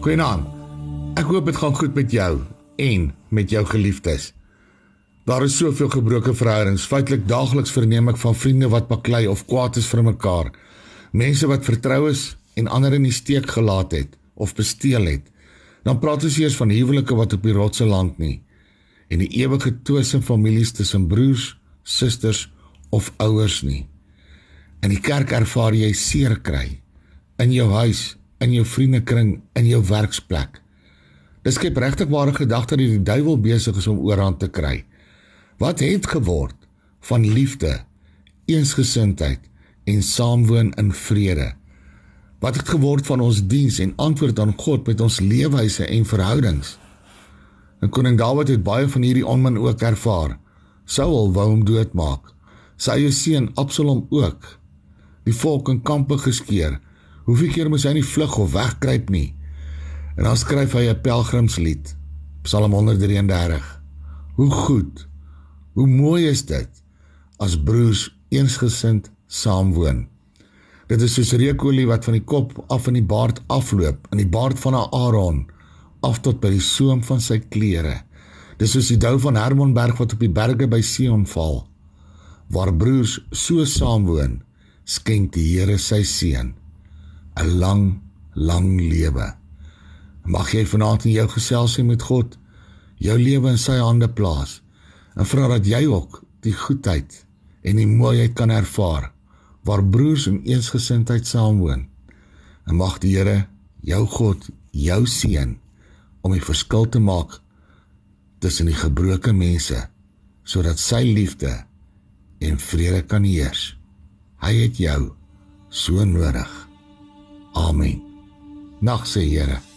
Goeienaand. Ek hoop dit gaan goed met jou en met jou geliefdes. Daar is soveel gebroke verhoudings. Feitelik daagliks verneem ek van vriende wat baklei of kwaad is vir mekaar. Mense wat vertrou is en ander in die steek gelaat het of besteel het. Dan praat ons eers van huwelike wat op die rotse land nie en die ewige twis in families tussen broers, susters of ouers nie. In die kerk ervaar jy seer kry in jou huis, in jou vriendekring, in jou werksplek. Dis skep regtig ware gedagte dat die duiwel besig is om oorhand te kry. Wat het geword van liefde, eensgesindheid en saamwoon in vrede? Wat het geword van ons diens en antwoord aan God met ons leefwyse en verhoudings? En koning Dawid het baie van hierdie onmin ook ervaar. Saul wou hom doodmaak. Sy eie seun Absalom ook. Die volk in kampe geskeur. Hoeveel keer moes hy nie vlug of wegkruip nie? En dan skryf hy 'n pelgrimslied. Psalm 133. Hoe goed Hoe mooi is dit as broers eensgesind saamwoon. Dit is soos reukolie wat van die kop af in die baard afloop, in die baard van Aaron af tot by die soem van sy klere. Dis soos die dou van Hermonberg wat op die berge by Sion val. Waar broers so saamwoon, skenk die Here sy seën 'n lang, lang lewe. Mag jy vanaand in jou geselsie met God jou lewe in sy hande plaas en vra dat jy ook die goedheid en die mooiheid kan ervaar waar broers in eensgesindheid saamwoon. En mag die Here jou God jou seën om die verskil te maak tussen die gebroke mense sodat sy liefde en vrede kan heers. Hy het jou so nodig. Amen. Nag se Here